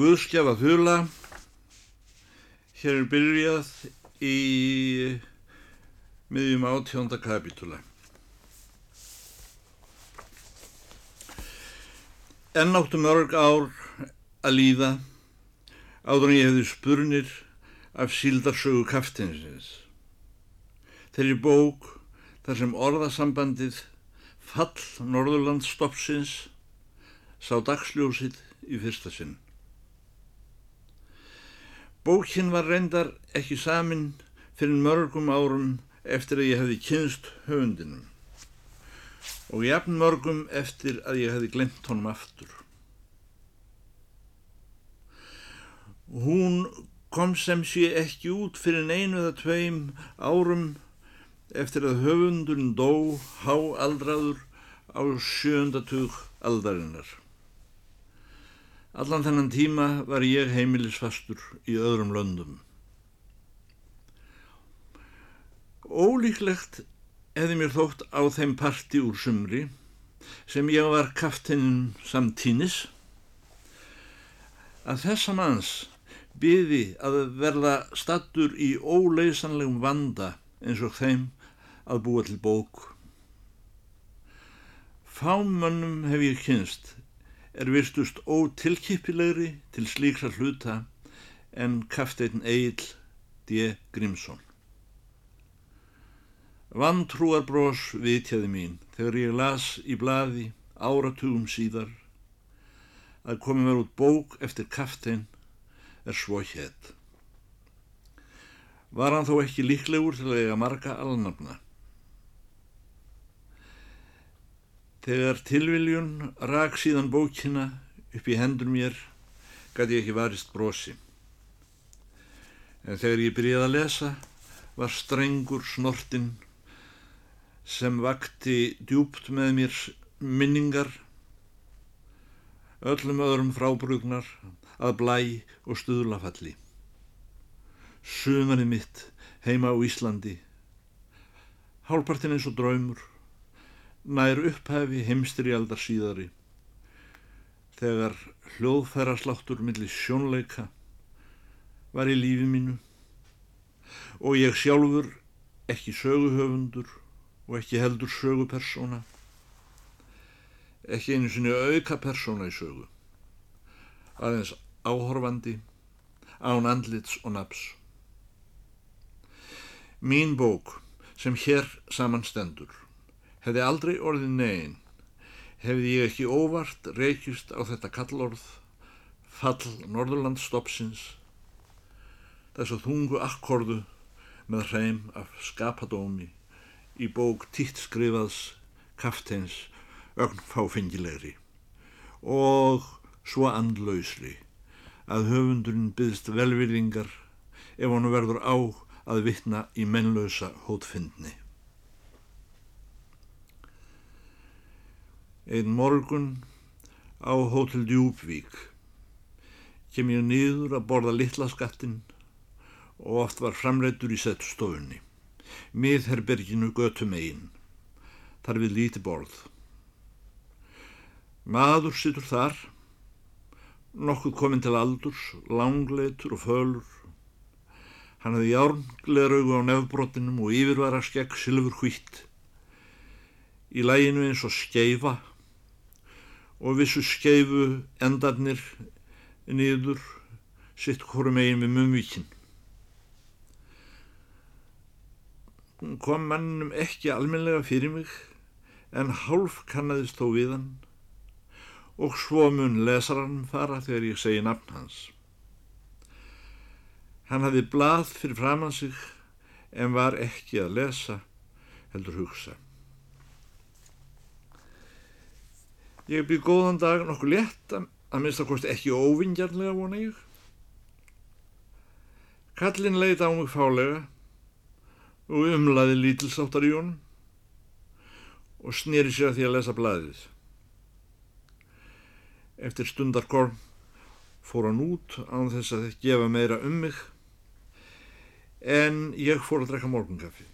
Guðskjafa þula, hér er byrjað í miðjum átjónda kapitúla. Enn áttu mörg ár að líða áður en ég hefði spurnir af síldarsögu kaftinsins. Þeirri bók þar sem orðasambandið fall Norðurlandsstoppsins sá dagsljósið í fyrsta sinn. Bókin var reyndar ekki samin fyrir mörgum árum eftir að ég hefði kynst höfundinum og jafn mörgum eftir að ég hefði glemt honum aftur. Hún kom sem sé ekki út fyrir einu eða tveim árum eftir að höfundun dó háaldraður á sjöndatug aldarinnar. Allan þennan tíma var ég heimilisfastur í öðrum löndum. Ólíklegt hefði mér þótt á þeim parti úr sumri sem ég var kaftinn samtínis að þessa manns byði að verða stattur í óleysanlegum vanda eins og þeim að búa til bók. Fámönnum hef ég kynst er virtust ótilkipilegri til slíkra hluta en kafteinn Egil D. Grímsson. Vantrúarbrós vitjaði mín þegar ég las í blaði áratugum síðar að komi mér út bók eftir kafteinn er svo hétt. Var hann þó ekki líklegur til að eiga marga alnafna. Þegar tilviljun rak síðan bókina upp í hendur mér gæti ég ekki varist brosi. En þegar ég byrjaði að lesa var strengur snortin sem vakti djúpt með mér minningar, öllum öðrum frábrugnar að blæ og stuðlafalli. Sumanni mitt heima á Íslandi, hálpartin eins og draumur, nær upphefi heimstri aldar síðari. Þegar hljóðfærasláttur millir sjónleika var í lífi mínu og ég sjálfur ekki söguhöfundur og ekki heldur sögupersóna ekki einu sinni auka persóna í sögu aðeins áhorfandi án andlits og naps mín bók sem hér samanstendur hefði aldrei orðið negin, hefði ég ekki óvart reykjust á þetta kallorð, fall Norðurlandsstoppsins, þess að þungu akkordu með hreim af skapadómi í bók títt skrifaðs kafteins ögnfáfengilegri og svo andlausri að höfundurinn byggst velvirðingar ef hann verður á að vittna í mennlausa hótfindni. Einn morgun á Hótel Djúbvík kem ég niður að borða litla skattin og oft var framleitur í sett stofunni. Miðherberginu götum einn. Þar við líti borð. Maður sittur þar, nokkuð kominn til aldurs, langleitur og fölur. Hann hefði járngleðraugu á nefnbrotinum og yfirvara skegg silfur hvitt. Í læginu eins og skeifa og vissu skeifu endarnir niður sitt hvorum eigin við mumvíkin. Kom mannum ekki almenlega fyrir mig en hálf kannadist þó við hann og svo mun lesarann fara þegar ég segi nafn hans. Hann hafði blað fyrir framann sig en var ekki að lesa heldur hugsa. Ég býð góðan dag nokkuð létt að minnst að kosti ekki óvingjarnlega vona ég. Kallin leita á mig fálega og umlaði lítilsáttar í honum og snýri sér að því að lesa blæðið. Eftir stundarkorn fór hann út án þess að þetta gefa meira um mig en ég fór að drekka morgunkaffi.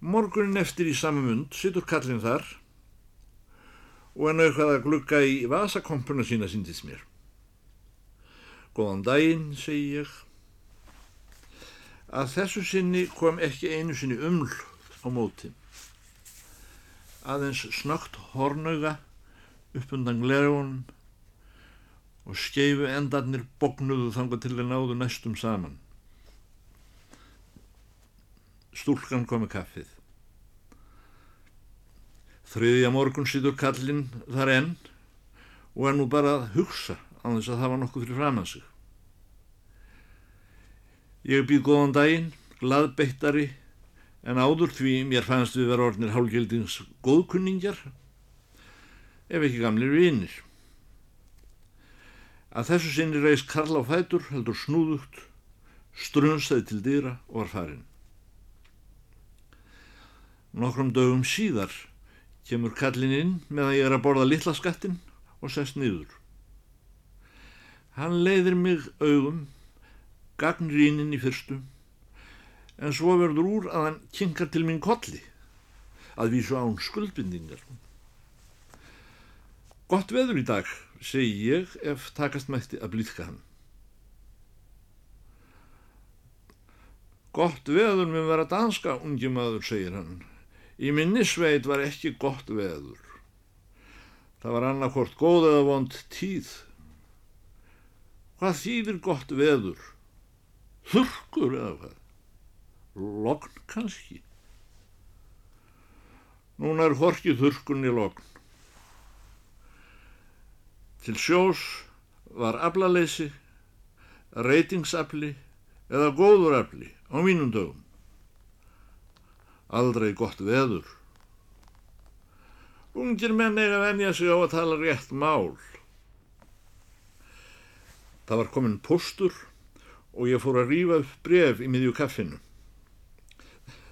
Morgunin eftir í sama mund sittur kallin þar og en auðvitað að glugga í vasakompuna sína síndist mér. Góðan daginn, segi ég. Að þessu sinni kom ekki einu sinni uml á móti. Aðeins snögt hornauga upp undan glerjónum og skeifu endarnir bognuðu þanga til þeir náðu næstum saman. Stúlkan komi kaffið. Þriðja morgun sýtur kallinn þar enn og er nú bara að hugsa á þess að það var nokkuð fyrir fram að sig. Ég býð góðan daginn, gladbeittari, en áður því mér fannst við vera orðnir hálgildings góðkunningjar, ef ekki gamlir vinir. Að þessu sinni reys Karl á fætur, heldur snúðugt, strunsaði til dýra og var farin. Nokkrum dögum síðar kemur kallin inn með að ég er að borða litla skattin og sest niður. Hann leiðir mig augum, gagnrýnin í fyrstu, en svo verður úr að hann kynkar til minn kolli, að vísu án skuldbindingar. Gott veður í dag, segi ég ef takast mætti að blíðka hann. Gott veður með vera danska, ungi maður, segir hann. Í minni sveit var ekki gott veður. Það var annarkort góð eða vond tíð. Hvað þýðir gott veður? Þurkur eða hvað? Logn kannski? Núna er horkið þurkunni logn. Til sjós var aflaleysi, reytingsafli eða góðurafli á mínum dögum aldrei gott veður. Ungir menn eiga venja sig á að tala rétt mál. Það var komin postur og ég fór að rýfa upp bref í miðju kaffinu.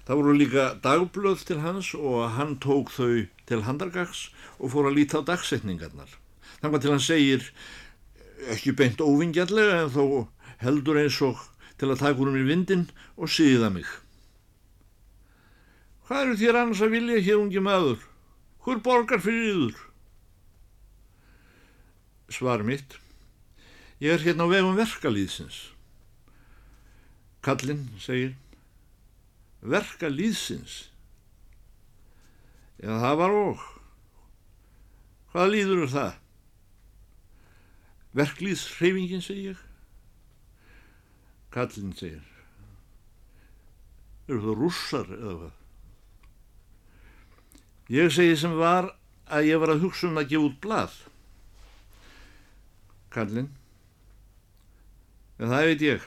Það voru líka dagblöð til hans og hann tók þau til handargags og fór að líta á dagsetningarnar. Þannig til hann segir, ekki beint óvingjallega en þó heldur eins og til að taka úr mér vindin og síða mig. Hvað eru þér annars að vilja hér ungi maður? Hvor borgar fyrir yður? Svar mitt. Ég er hérna á vegum verkalýðsins. Kallinn segir. Verkalýðsins? Já, það var og. Hvað líður er það? Verklýðshreyfingin, segir. Kallinn segir. Eru það rússar eða hvað? Ég segi sem var að ég var að hugsa um að gefa út blað. Kallinn. En það veit ég.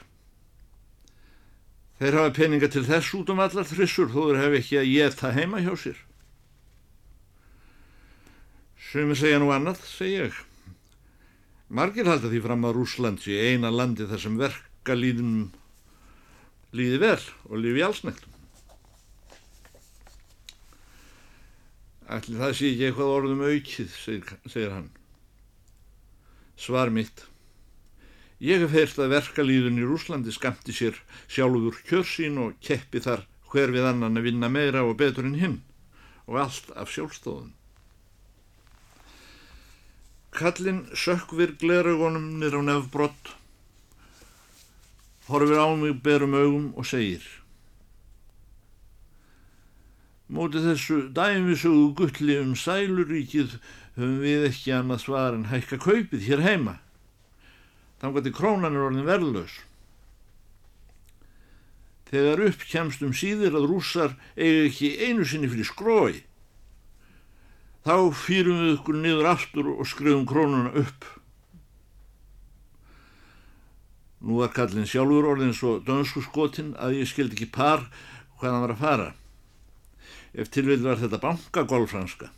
Þeir hafa peninga til þess út um allar þrissur þó þeir hef ekki að ég það heima hjá sér. Sumi segja nú annað, segi ég. Margir halda því fram að Rúsland sé eina landi þar sem verka líðum líði vel og lífi allsnægt. Ætli það sé ekki eitthvað orðum aukið, segir, segir hann. Svar mitt. Ég hef heyrt að verkalýðun í Rúslandi skamti sér sjálfur kjörsín og keppi þar hver við annan að vinna meira og betur en hinn og allt af sjálfstóðun. Kallinn sökkvir gleraugunum nýr á nefnbrott, horfir á mig berum augum og segir Móti þessu dæmisögu gulli um sæluríkið höfum við ekki annað svar en hækka kaupið hér heima. Þannig að krónan er orðin verðlaus. Þegar upp kemst um síðir að rússar eiga ekki einu sinni fyrir skrói, þá fýrum við ykkur niður aftur og skrifum krónuna upp. Nú var kallin sjálfur orðin svo dönsku skotin að ég skildi ekki par hvað hann var að fara ef tilvill var þetta bankagólfranska.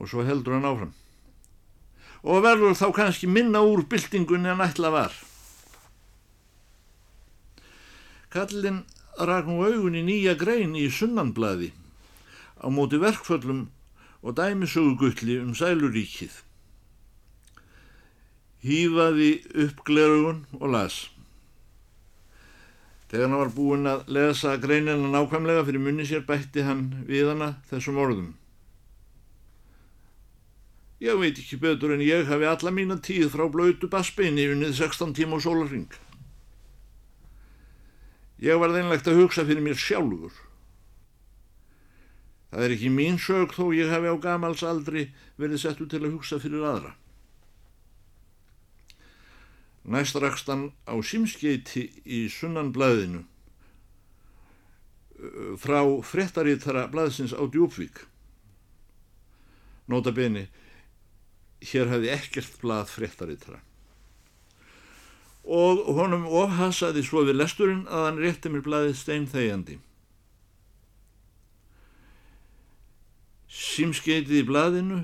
Og svo heldur hann áfram. Og verður þá kannski minna úr byltingunni en ætla var. Kallin rak nú augun í nýja grein í sunnanblaði á móti verkföllum og dæmisögugulli um sæluríkið. Hýfaði upp glerugun og las. Þegar hann var búinn að lesa greinina nákvæmlega fyrir munni sér bætti hann við hana þessum orðum. Ég veit ekki betur en ég hafi alla mína tíð frá blöytu basbeini unnið 16 tíma og sólarring. Ég var þeinlegt að hugsa fyrir mér sjálfur. Það er ekki mín sög þó ég hafi á gamals aldri verið settu til að hugsa fyrir aðra. Næst rakst hann á símskeiti í sunnanblæðinu frá frettarítara blæðsins á Djúpvík. Nota beni, hér hefði ekkert blað frettarítara. Og honum ofhasaði svo við lesturinn að hann rétti mér blaðið stein þegjandi. Símskeitið í blaðinu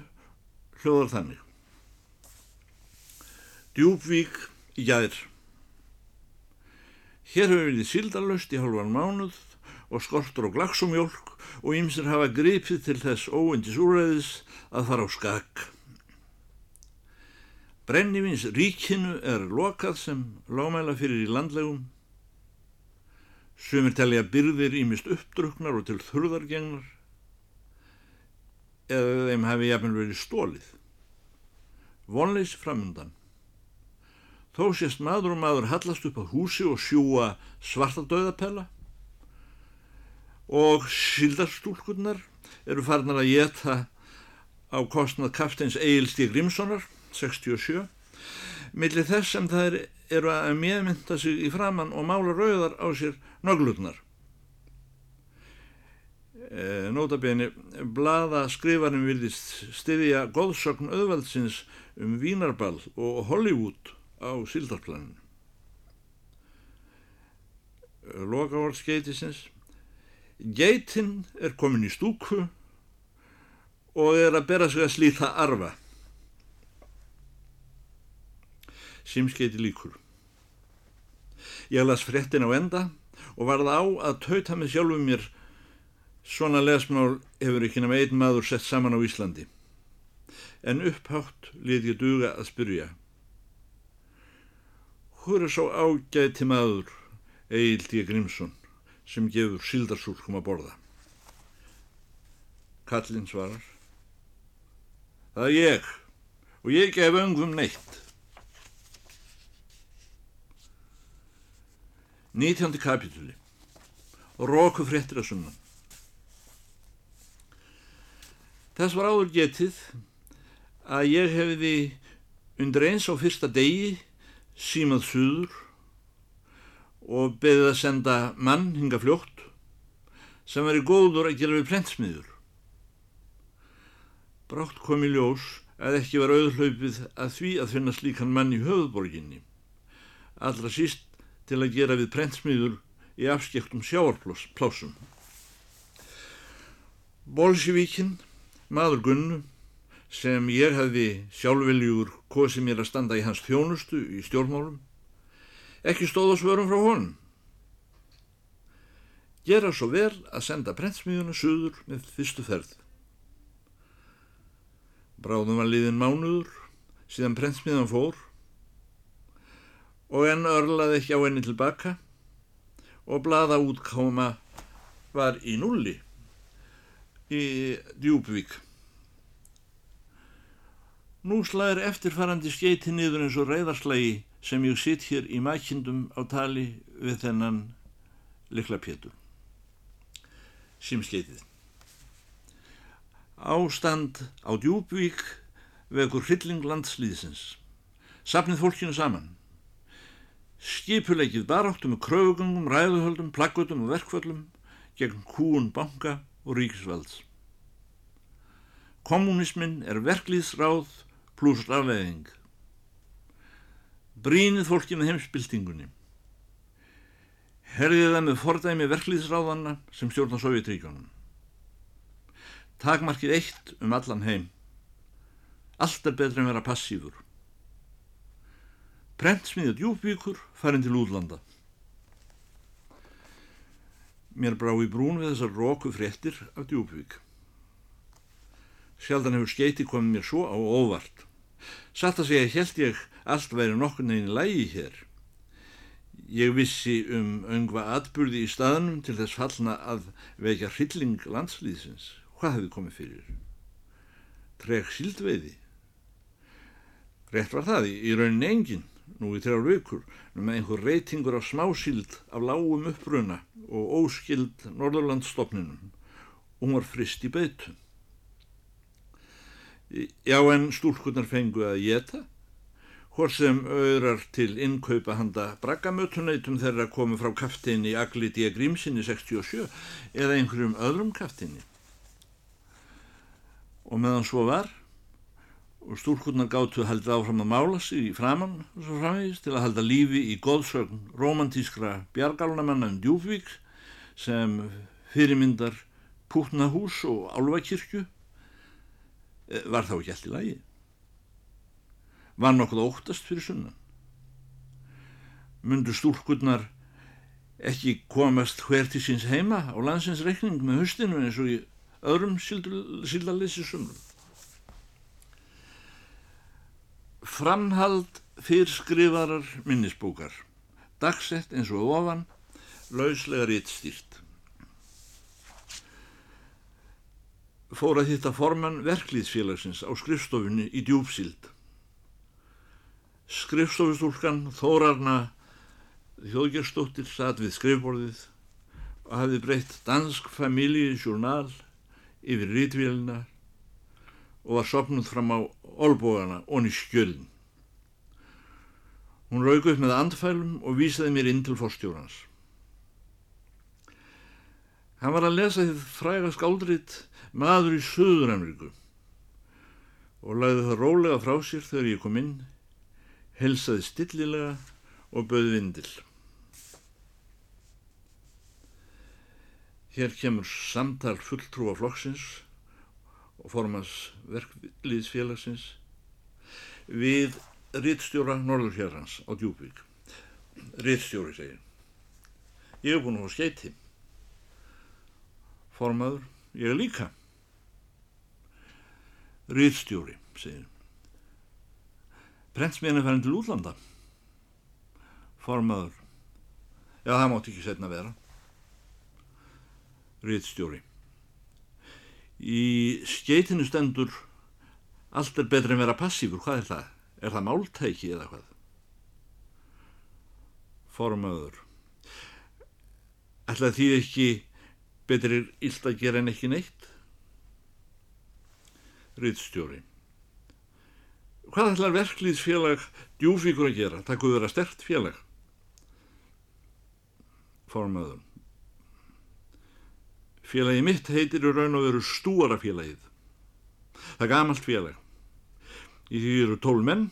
hljóðar þannig. Djúpvík í gæðir. Hér hefur við síldarlaust í halvan mánuð og skortur og glaksumjólk og ýmsir hafa gripið til þess óendis úræðis að fara á skakk. Brennivins ríkinu er lokað sem lámæla fyrir í landlegum. Sumir telja byrðir ímist uppdruknar og til þurðargengnar eða þeim hefði jafnvel verið stólið. Vonleis framundan. Þó sést maður og maður hallast upp á húsi og sjúa svarta döðapella og sildarstúlkurnar eru farnar að geta á kostnað kaftins Egil Stíg Grímssonar 67 millir þess sem það eru að meðmynda sig í framann og mála rauðar á sér nöglurnar. E, Nótabeni blada skrifarum vilist styðja góðsögn auðvaldsins um Vínarball og Hollywood á sildarplaninu Loka orðskeitisins Geitin er komin í stúku og er að bera sig að slíta arfa. Simskeiti líkur. Ég las frettin á enda og varð á að tauta með sjálfum mér svona lesmál hefur ekki nema einn maður sett saman á Íslandi. En upphátt ég duga að spyrja. Hvor er svo ágæti maður Egil D. Grímsson? sem gefur sildarsúlkum að borða. Kallin svarar. Það er ég og ég gef öngum neitt. Nítjándi kapitúli Róku fréttir að sunnan Þess var áður getið að ég hefði undir eins á fyrsta degi símað suður og beðið að senda mann hinga fljótt sem veri góður að gera við prentsmiður. Brátt kom í ljós að ekki var auðhlaupið að því að finna slíkan mann í höfðborginni, allra síst til að gera við prentsmiður í afskektum sjáarplásum. Bolsjevíkinn, maður Gunnu, sem ég hefði sjálfveljúr kosið mér að standa í hans þjónustu í stjórnmálum, ekki stóð á svörum frá honum. Gera svo vel að senda prentsmiðuna söður með fyrstu ferð. Bráðum var liðin mánuður síðan prentsmiðan fór og enn örlaði ekki á enni tilbaka og blada útkáma var í nulli í Djúbvík. Nú slæðir eftirfarandi skeiti niður eins og reyðarslægi sem ég sitt hér í mækindum á tali við þennan likla pétur. Simskeitið. Ástand á djúbvík vekur hrylling landslýðsins. Sapnið fólkinu saman. Skipuleikið baráttu með kröfugungum, ræðuhöldum, plaggutum og verkföllum gegn kúun banka og ríkisvalds. Kommunismin er verklýðsráð pluss rafleðing brínið fólki með heimsbyltingunni. Herðið það með fordæmi verklýðsráðanna sem stjórna Sovjetríkjónum. Takmarkið eitt um allan heim. Allt er betra en vera passífur. Prentsmiðið djúbvíkur farin til útlanda. Mér brá í brún við þessar róku fréttir af djúbvík. Sjaldan hefur skeiti komið mér svo á óvart. Satt að segja held ég allt væri nokkur neginn lægi hér. Ég vissi um öngva atbyrði í staðnum til þess fallna að vekja hrylling landslýðsins. Hvað hefði komið fyrir? Treg síldveiði, Rétt var það í, rauninni engin, nú í þrjár vikur, með einhver reytingur af smásíld af lágum uppruna og óskild Norðurlandsstofninum og hún var frist í beitu. Já en stúlkunar fengu að geta, hvort sem auðrar til innkaupa handa braggamötunætum þeirra komu frá kaftinni Agli D. Grímsinni 67 eða einhverjum öðrum kaftinni. Og meðan svo var, og stúlkurnar gáttu að halda áfram að mála sig í framann svo framvegist til að halda lífi í góðsögn romantískra bjargálnamanna um Djúfvík sem fyrirmyndar Pútnahús og Álvakirkju var þá ekki allt í lagi. Var nokkuð óttast fyrir sunnan. Mundu stúlkurnar ekki komast hver til síns heima á landsins reikning með höstinu eins og í öðrum síldalessi sumrum. Framhald fyrrskrifarar minnisbókar, dagsett eins og ofan, lauslega rittstýrt. Fór að hitta formann verklýðsfélagsins á skrifstofunni í djúpsíld. Skrifstofustúlkan Þórarna Þjóðgjörstóttir satt við skrifborðið og hafði breytt dansk familji journal yfir rítvélina og var sopnuð fram á olbógana onni skjölin. Hún rauk upp með andfælum og vísaði mér inn til fórstjórans. Hann var að lesa þið fræga skáldrit maður í Suður-Ameríku og lagði það rólega frá sér þegar ég kom inn, helsaði stillilega og bauði vindil. Hér kemur samtal fulltrúa flokksins og formans verkliðsfélagsins við rittstjóra Norðurfjörðans á Djúbvík. Rittstjóri segir. Ég hef búin fá skeiti. Formaður, ég er líka. Rittstjóri, segir. Prentsmiðan er færðin til útlanda. Formaður, já það mátt ekki setna vera. Rittstjóri. Í skeitinu stendur allt er betra en vera passífur, hvað er það? Er það máltæki eða hvað? Formaður. Ætla því ekki betrir illt að gera en ekki neitt? Rittstjóri. Hvað ætlar verklýðsfélag djúfíkur að gera? Það kuður að stert félag. Formaður. Félagi mitt heitir í raun og veru stúarafélagið. Það er gamalt félag. Í því eru tól menn,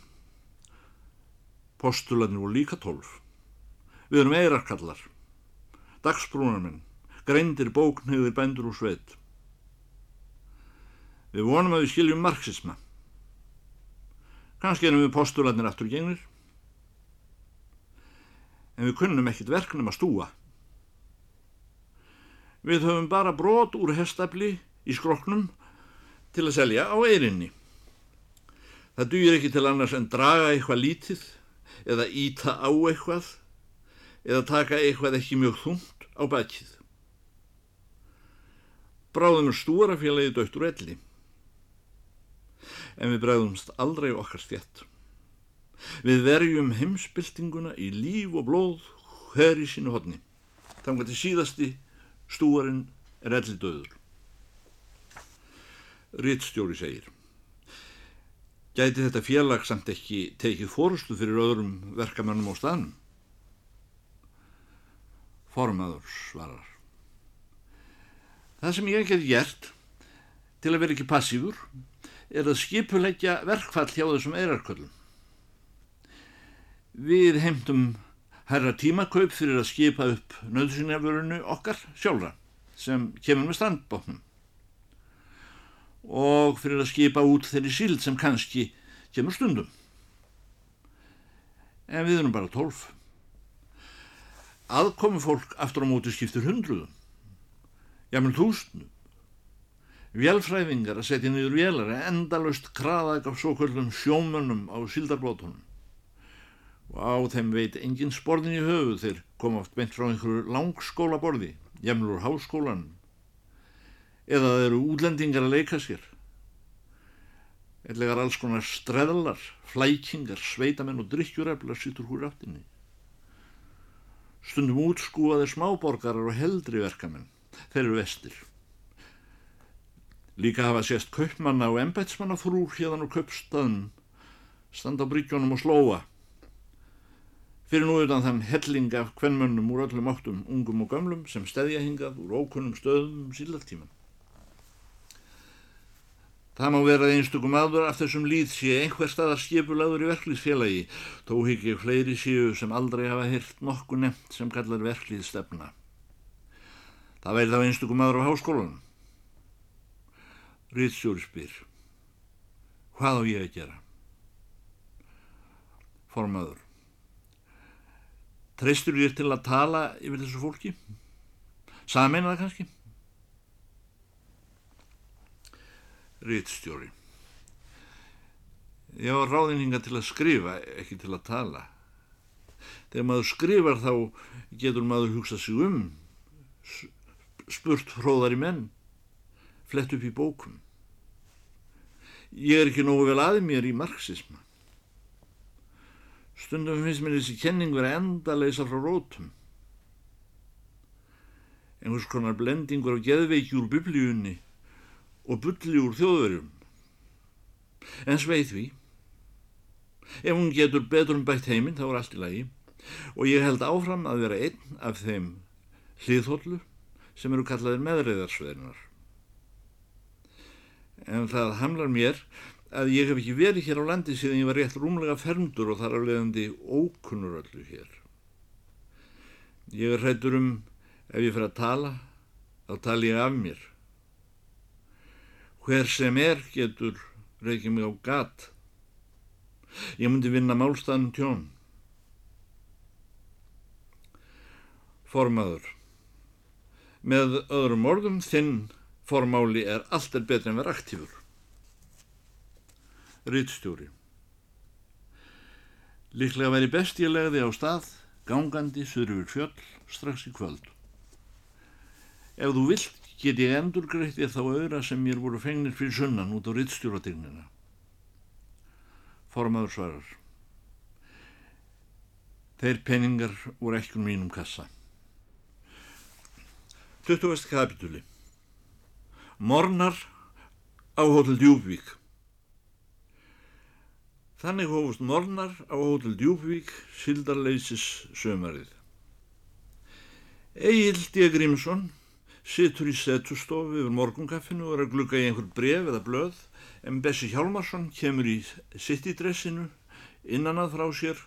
postularnir voru líka tólf. Við erum eirarkallar, dagsbrúnarmenn, greindir bóknöður bændur úr sveit. Við vonum að við skiljum marxisma. Kannski erum við postularnir aftur gengnir, en við kunnum ekkit verknum að stúa. Við höfum bara brot úr hestafli í skroknum til að selja á eirinni. Það dýr ekki til annars en draga eitthvað lítið eða íta á eitthvað eða taka eitthvað ekki mjög þungt á bakið. Bráðum stúrafélagi döttur elli. En við bregðumst aldrei okkar stjætt. Við verjum heimsbyltinguna í líf og blóð hver í sínu hodni. Þannig að síðasti Stúarinn er elli döður. Rittstjóri segir. Gæti þetta félag samt ekki tekið fórustu fyrir öðrum verkamennum á staðnum? Formaður svarar. Það sem ég hef gert til að vera ekki passífur er að skipuleggja verkfall hjá þessum eirarköllum. Við heimtum herra tímakaup fyrir að skipa upp nöðsynjaförunu okkar sjálfra sem kemur með strandbóknum og fyrir að skipa út þeirri síld sem kannski kemur stundum. En við erum bara tólf. Aðkomi fólk aftur á móti skiptir hundruðum, jáminn þúsnum. Vélfræfingar að setja niður vélar endalust kraðag af svo kvöldum sjómönnum á síldarbótunum og á þeim veit engin sporðin í höfu þeir koma oft beint frá einhverju langskóla borði, jæmlur háskólan eða þeir eru útlendingar að leika sér. Ellegar alls konar streðlar, flækingar, sveitamenn og drikkjureflar sýtur húr áttinni. Stundum útskúaði smáborgarar og heldri verkamenn. Þeir eru vestir. Líka hafa sést kaupmanna og embætsmanna frúr hérðan og kaupstaðum, standa á bryggjónum og slóa. Fyrir nú utan þann helling af kvennmönnum úr öllum áttum, ungum og gamlum, sem stedja hingað úr ókunnum stöðum um sílartíman. Það má vera einstökum aður af þessum líð sé einhver staðar skipulaður í verklýðsfélagi, þó higg ég fleiri síu sem aldrei hafa hirt nokkuð nefnt sem kallar verklýðstefna. Það væri þá einstökum aður á háskólanum. Ríðsjóri spyr, hvað á ég að gera? Formaður, treystur ég til að tala yfir þessu fólki? Sameina það kannski? Ritstjóri. Ég var ráðinninga til að skrifa, ekki til að tala. Þegar maður skrifar þá getur maður hugsað sig um, spurt hróðar í menn, flett upp í bókum. Ég er ekki nógu vel aðið mér í marxisma. Stundum finnst mér þessi kenning verið endaleisa frá rótum. Einhvers konar blendingur á geðveiki úr biblíunni og bulli úr þjóðverjum. En sveið því, ef hún getur betur um bætt heiminn þá er allt í lagi og ég held áfram að vera einn af þeim hliðhóllu sem eru kallaðir meðreiðarsveðinar. En það hamlar mér að ég hef ekki verið hér á landi síðan ég var rétt rúmlega fermdur og þar af leiðandi ókunnur öllu hér. Ég er hrættur um ef ég fer að tala, þá tala ég af mér. Hver sem er getur reykið mig á gat. Ég myndi vinna málstæðan tjón. Formaður. Með öðrum orðum þinn formáli er allt er betur en verið aktífur. Rittstjóri. Líklega væri best ég legði á stað, gangandi, söður yfir fjöll, strax í kvöld. Ef þú vilt get ég endurgreitt ég þá auðra sem mér voru fengnir fyrir sunnan út á rittstjóradegnina. Formaður svarar. Þeir peningar voru ekki um mínum kassa. 20. kapitúli Mornar á hótel Djúbvík Þannig hófust mornar á hótel Djúbvík sildarleisis sömarið. Egil D. Grímsson situr í setustofu yfir morgunkaffinu og er að glugga í einhver bref eða blöð en Bessi Hjálmarsson kemur í sittidressinu innan að frá sér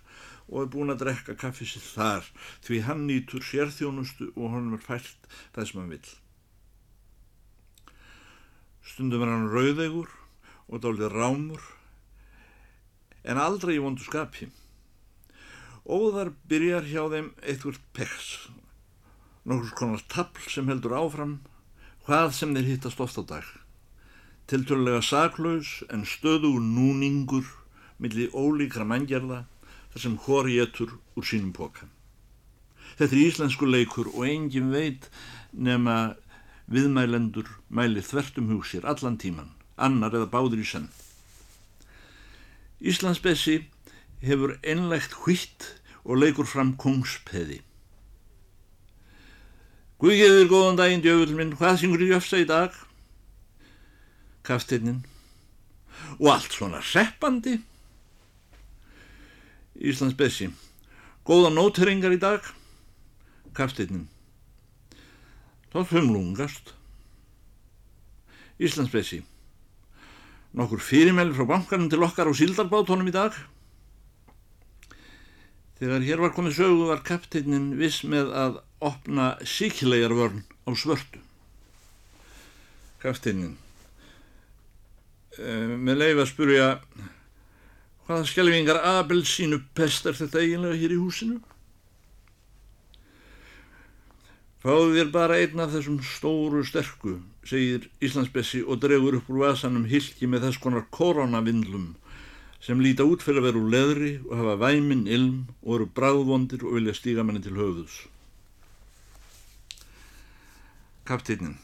og er búin að drekka kaffi sér þar því hann nýtur sérþjónustu og honum er fælt það sem hann vil. Stundum er hann rauðegur og dálítið rámur en aldrei í vondu skapi. Óðar byrjar hjá þeim eitthvað peks nokkur konar tabl sem heldur áfram hvað sem þeir hittast oft á dag. Tiltölulega saklaus en stöður núningur millir ólíkra manngjörða þar sem hór getur úr sínum póka. Þetta er íslensku leikur og engin veit nema viðmælendur mæli þvertum húsir allan tíman, annar eða báður í senn. Íslandsbessi hefur einlegt hvitt og leikur fram kongspeði. Guðgeður góðan daginn, djöfull minn, hvað syngur í jöfsa í dag? Kaftinnin. Og allt svona seppandi. Íslands Bessi. Góða nóteringar í dag? Kaftinnin. Tótt humlungast. Íslands Bessi. Nokkur fyrirmæli frá bankanum til okkar á síldarbátónum í dag? Þegar hér var komið sögu var kapteinin viss með að opna síklegarvörn á svörtu. Kaftinnin. Uh, eh, með leif að spurja hvaða skjelvingar abelsínu pest er þetta eiginlega hér í húsinu? Fáðu þér bara einn af þessum stóru sterku, segir Íslandsbessi og dregur upp úr vasanum hilki með þess konar koronavindlum sem líta út fyrir að vera úr leðri og hafa væminn, ilm og eru bráðvondir og vilja stíga menni til höfuðs kapteinin.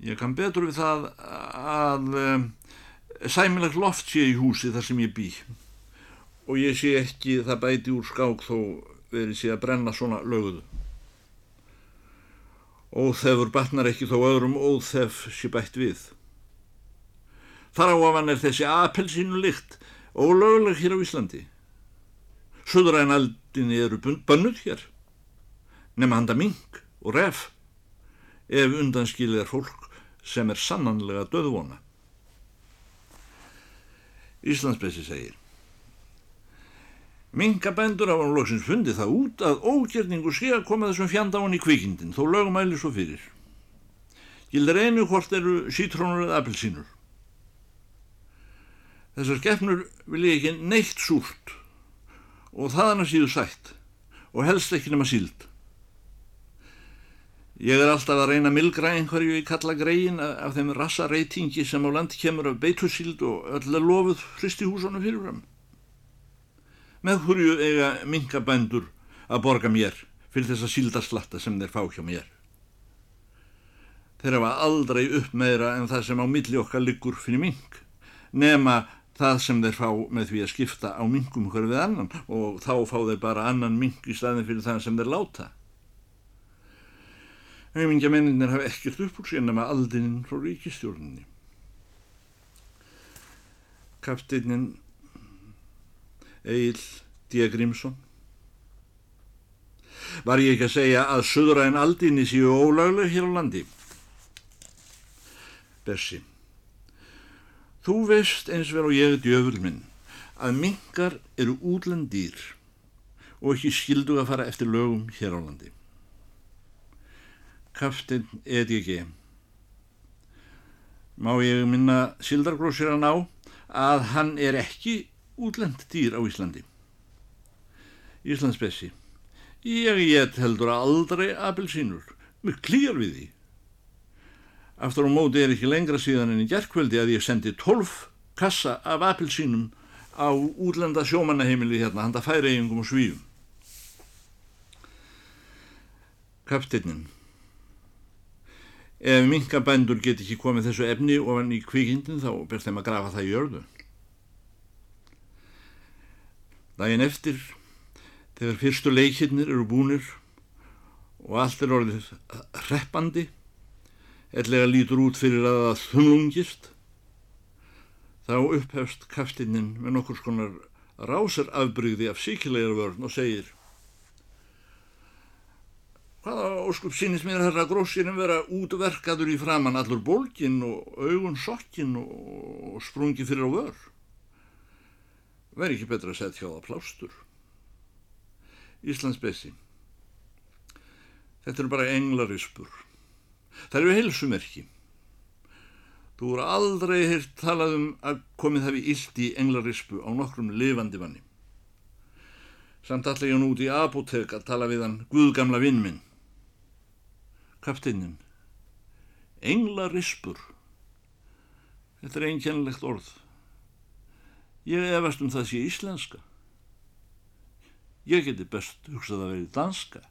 Ég kann betur við það að um, sæmilegt loft sé í húsi þar sem ég bý og ég sé ekki það bæti úr skák þó verið sé að brenna svona löguðu. Óþefur batnar ekki þó öðrum óþef sé bætt við. Þar á afan er þessi apelsínu lykt ólöguleg hér á Íslandi. Suðrænaldinni eru bönnuð hér, nema handa mink og ref, ef undanskilið er fólk sem er sannanlega döðvona. Íslandsbessi segir Minkabændur hafa loksins fundið það út að ógerningu sé að koma þessum fjandáin í kvikindin þó lögum æli svo fyrir. Gildir einu hvort eru sítrónur eða appelsínur. Þessar skeppnur vil ég ekki neitt súrt og þaðan að síðu sætt og helst ekki nema síld. Ég er alltaf að reyna milgra einhverju í kalla greiðin af þeim rassa reytingi sem á land kemur af beitusíld og öll að lofuð hristi húsanu fyrirfram með hverju eiga minkabændur að borga mér fyrir þessa síldarslatta sem þeir fá hjá mér. Þeir hafa aldrei upp meira en það sem á milli okkar liggur fyrir mink, nema það sem þeir fá með því að skipta á minkum hver við annan og þá fá þeir bara annan mink í staðin fyrir það sem þeir láta. Heimingja menninir hafa ekkert upp úr sér nema aldinin frá ríkistjórninni. Kapteinnin Egil D. Grímsson. Var ég ekki að segja að söðræn aldinni séu ólagleg hér á landi? Bessi. Þú veist eins vel og ég er djöful minn að mingar eru útlandýr og ekki skildu að fara eftir lögum hér á landi. Kaftin ekki. Má ég minna Sildargrósir að ná að hann er ekki útlend dýr á Íslandi. Íslandsbessi. Ég get heldur aldrei apelsínur, mér klýjar við því. Aftur á móti er ekki lengra síðan en í gerðkvöldi að ég sendi 12 kassa af apelsínum á útlenda sjómannaheimili hérna, handa færeigingum og svífum. Kapteinin. Ef minkabændur get ekki komið þessu efni ofan í kvikindin þá ber þeim að grafa það í jörðu. Dægin eftir, þegar fyrstu leikirnir eru búnir og allt er orðið hreppandi, ellega lítur út fyrir að það þumlungist, þá upphefst kaftinninn með nokkur skonar rásar afbrygði af síkilegar vörn og segir Hvaða óskup sínist mér herra grósirinn vera útverkaður í framann allur bólkin og augun sokkin og sprungi fyrir á vörn? Veri ekki betra að setja hjá það plástur. Íslands besi. Þetta eru bara englarispur. Það eru heilsumerki. Þú voru aldrei heilt talað um að komið hafi illt í englarispu á nokkrum lifandi vanni. Samt ég nú út í apotek að tala við hann Guðgamla vinn minn. Kapteinnin. Englarispur. Þetta er einkennlegt orð. Ég efast um það sé íslenska. Ég geti best hugsað að verið danska.